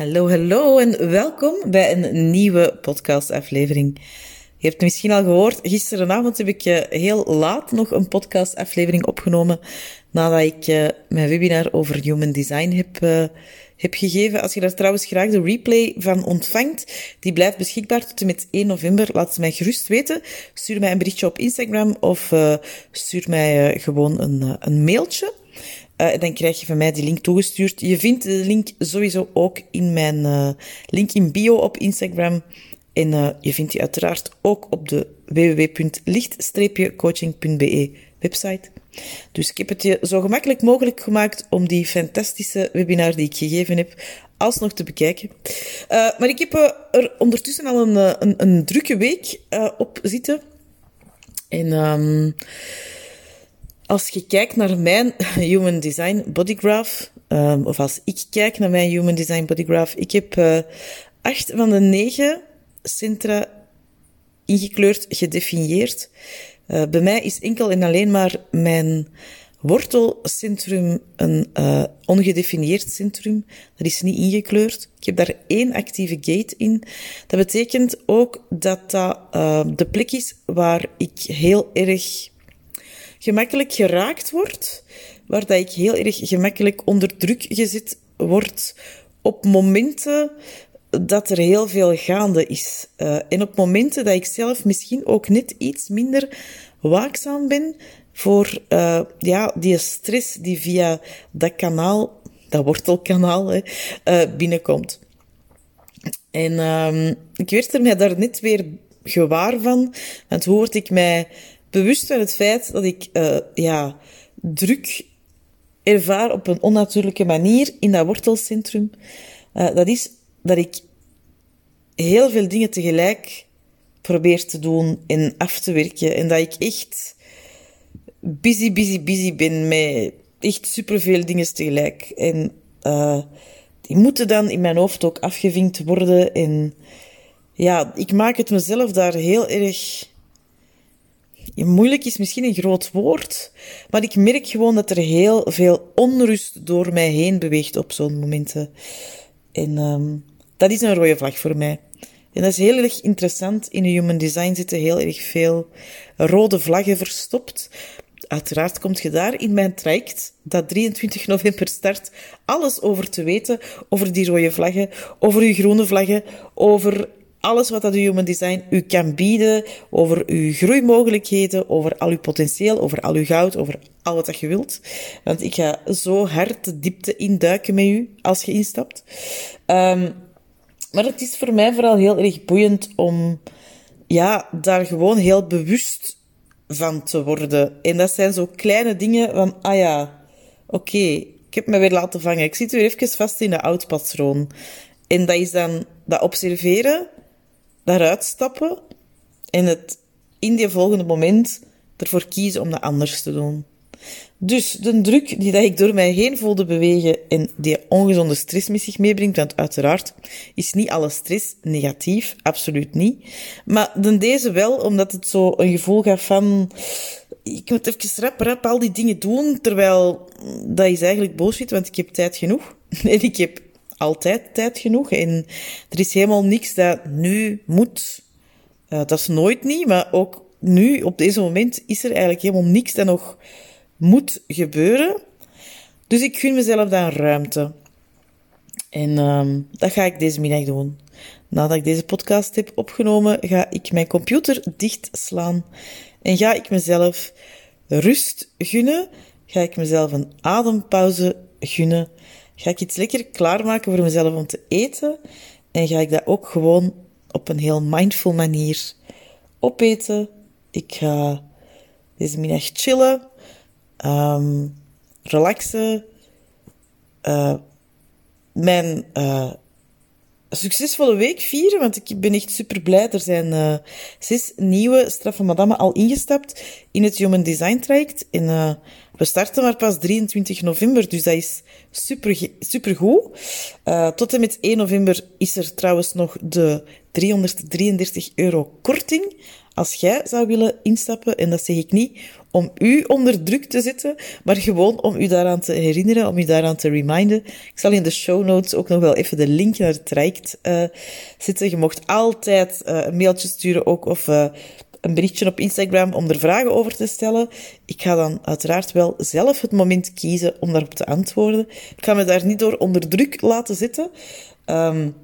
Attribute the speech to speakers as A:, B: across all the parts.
A: Hallo, hallo en welkom bij een nieuwe podcastaflevering. Je hebt misschien al gehoord, gisterenavond heb ik eh, heel laat nog een podcastaflevering opgenomen nadat ik eh, mijn webinar over human design heb, uh, heb gegeven. Als je daar trouwens graag de replay van ontvangt, die blijft beschikbaar tot en met 1 november. Laat het mij gerust weten. Stuur mij een berichtje op Instagram of stuur mij gewoon een, een mailtje. Uh, dan krijg je van mij die link toegestuurd. Je vindt de link sowieso ook in mijn uh, link in bio op Instagram. En uh, je vindt die uiteraard ook op de www.licht-coaching.be website. Dus ik heb het je zo gemakkelijk mogelijk gemaakt om die fantastische webinar die ik gegeven heb alsnog te bekijken. maar ik heb er ondertussen al een, een, drukke week op zitten. En... Um, als je kijkt naar mijn Human Design Bodygraph, um, of als ik kijk naar mijn Human Design Bodygraph, ik heb uh, acht van de negen centra ingekleurd, gedefinieerd. Uh, bij mij is enkel en alleen maar mijn wortelcentrum een uh, ongedefinieerd centrum. Dat is niet ingekleurd. Ik heb daar één actieve gate in. Dat betekent ook dat dat de plek is waar ik heel erg gemakkelijk geraakt wordt, waar dat ik heel erg gemakkelijk onder druk gezet word op momenten dat er heel veel gaande is. Uh, en op momenten dat ik zelf misschien ook net iets minder waakzaam ben voor uh, ja, die stress die via dat kanaal, dat wortelkanaal, hè, uh, binnenkomt. En um, ik werd er mij daar net weer gewaar van, want hoe word ik mij bewust van het feit dat ik uh, ja, druk ervaar op een onnatuurlijke manier in dat wortelcentrum. Uh, dat is dat ik heel veel dingen tegelijk probeer te doen en af te werken. En dat ik echt busy, busy, busy ben met echt superveel dingen tegelijk. En uh, die moeten dan in mijn hoofd ook afgevinkt worden. En ja, ik maak het mezelf daar heel erg moeilijk is misschien een groot woord, maar ik merk gewoon dat er heel veel onrust door mij heen beweegt op zo'n momenten. En um, dat is een rode vlag voor mij. En dat is heel erg interessant. In de human design zitten heel erg veel rode vlaggen verstopt. Uiteraard komt je daar in mijn traject, dat 23 november start, alles over te weten. Over die rode vlaggen, over uw groene vlaggen, over alles wat dat Human Design u kan bieden, over uw groeimogelijkheden, over al uw potentieel, over al uw goud, over al wat je wilt. Want ik ga zo hard de diepte induiken met u als je instapt. Um, maar het is voor mij vooral heel erg boeiend om ja, daar gewoon heel bewust van te worden. En dat zijn zo kleine dingen van, ah ja, oké, ik heb me weer laten vangen. Ik zit weer even vast in de oud patroon. En dat is dan dat observeren daaruit stappen en het in die volgende moment ervoor kiezen om dat anders te doen. Dus de druk die dat ik door mij heen voelde bewegen en die ongezonde stress met zich meebrengt, want uiteraard is niet alle stress negatief, absoluut niet. Maar dan deze wel, omdat het zo een gevoel gaf van, ik moet even rap, rap al die dingen doen, terwijl dat is eigenlijk bullshit, want ik heb tijd genoeg. En ik heb altijd tijd genoeg. En er is helemaal niks dat nu moet. Uh, dat is nooit niet, maar ook nu, op deze moment, is er eigenlijk helemaal niks dat nog moet gebeuren. Dus ik gun mezelf daar ruimte. En um, dat ga ik deze middag doen. Nadat ik deze podcast heb opgenomen, ga ik mijn computer dichtslaan en ga ik mezelf rust gunnen. Ga ik mezelf een adempauze gunnen ga ik iets lekker klaarmaken voor mezelf om te eten. En ga ik dat ook gewoon op een heel mindful manier opeten. Ik ga deze middag chillen, um, relaxen, uh, mijn uh, succesvolle week vieren, want ik ben echt super blij. Er zijn uh, zes nieuwe straffe madame al ingestapt in het Human Design traject. En we starten maar pas 23 november, dus dat is super, goed. Uh, tot en met 1 november is er trouwens nog de 333 euro korting. Als jij zou willen instappen, en dat zeg ik niet om u onder druk te zetten, maar gewoon om u daaraan te herinneren, om u daaraan te reminden. Ik zal in de show notes ook nog wel even de link naar het traject uh, zetten. Je mocht altijd uh, een mailtje sturen ook of een berichtje op Instagram om er vragen over te stellen. Ik ga dan uiteraard wel zelf het moment kiezen om daarop te antwoorden. Ik ga me daar niet door onder druk laten zitten. Um,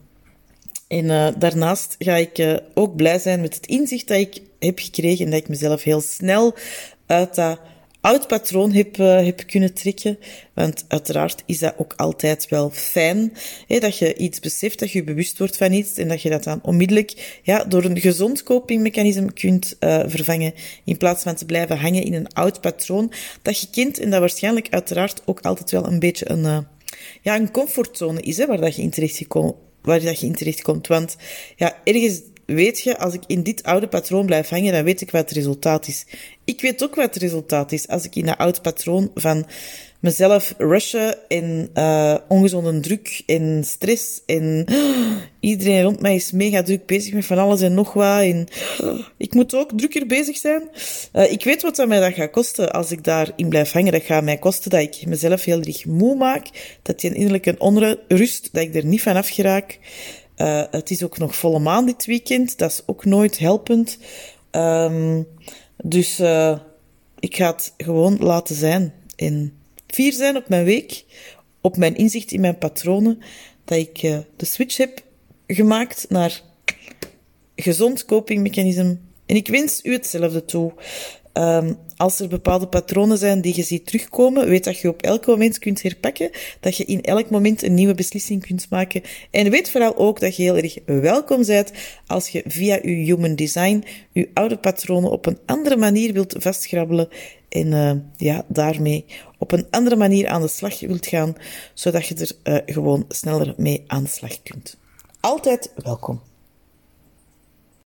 A: en uh, daarnaast ga ik uh, ook blij zijn met het inzicht dat ik heb gekregen en dat ik mezelf heel snel uit dat oud patroon heb, uh, heb kunnen trekken. Want uiteraard is dat ook altijd wel fijn, hè, dat je iets beseft, dat je bewust wordt van iets en dat je dat dan onmiddellijk ja, door een gezond copingmechanisme kunt uh, vervangen, in plaats van te blijven hangen in een oud patroon dat je kent en dat waarschijnlijk uiteraard ook altijd wel een beetje een, uh, ja, een comfortzone is, hè, waar dat je in terecht waar dat je in terecht komt. Want ja, ergens weet je, als ik in dit oude patroon blijf hangen, dan weet ik wat het resultaat is. Ik weet ook wat het resultaat is als ik in dat oude patroon van mezelf rushen en uh, ongezonde druk en stress en iedereen rond mij is mega druk bezig met van alles en nog wat en ik moet ook drukker bezig zijn. Uh, ik weet wat dat mij dat gaat kosten als ik daarin blijf hangen. Dat gaat mij kosten dat ik mezelf heel erg moe maak, dat die innerlijk een onrust, dat ik er niet van afgeraak. Uh, het is ook nog volle maan dit weekend, dat is ook nooit helpend. Um, dus uh, ik ga het gewoon laten zijn. En fier zijn op mijn week, op mijn inzicht in mijn patronen, dat ik uh, de switch heb gemaakt naar gezond copingmechanisme. En ik wens u hetzelfde toe. Um, als er bepaalde patronen zijn die je ziet terugkomen, weet dat je op elk moment kunt herpakken, dat je in elk moment een nieuwe beslissing kunt maken. En weet vooral ook dat je heel erg welkom bent als je via je human design je oude patronen op een andere manier wilt vastgrabbelen en uh, ja, daarmee op een andere manier aan de slag wilt gaan, zodat je er uh, gewoon sneller mee aan de slag kunt. Altijd welkom.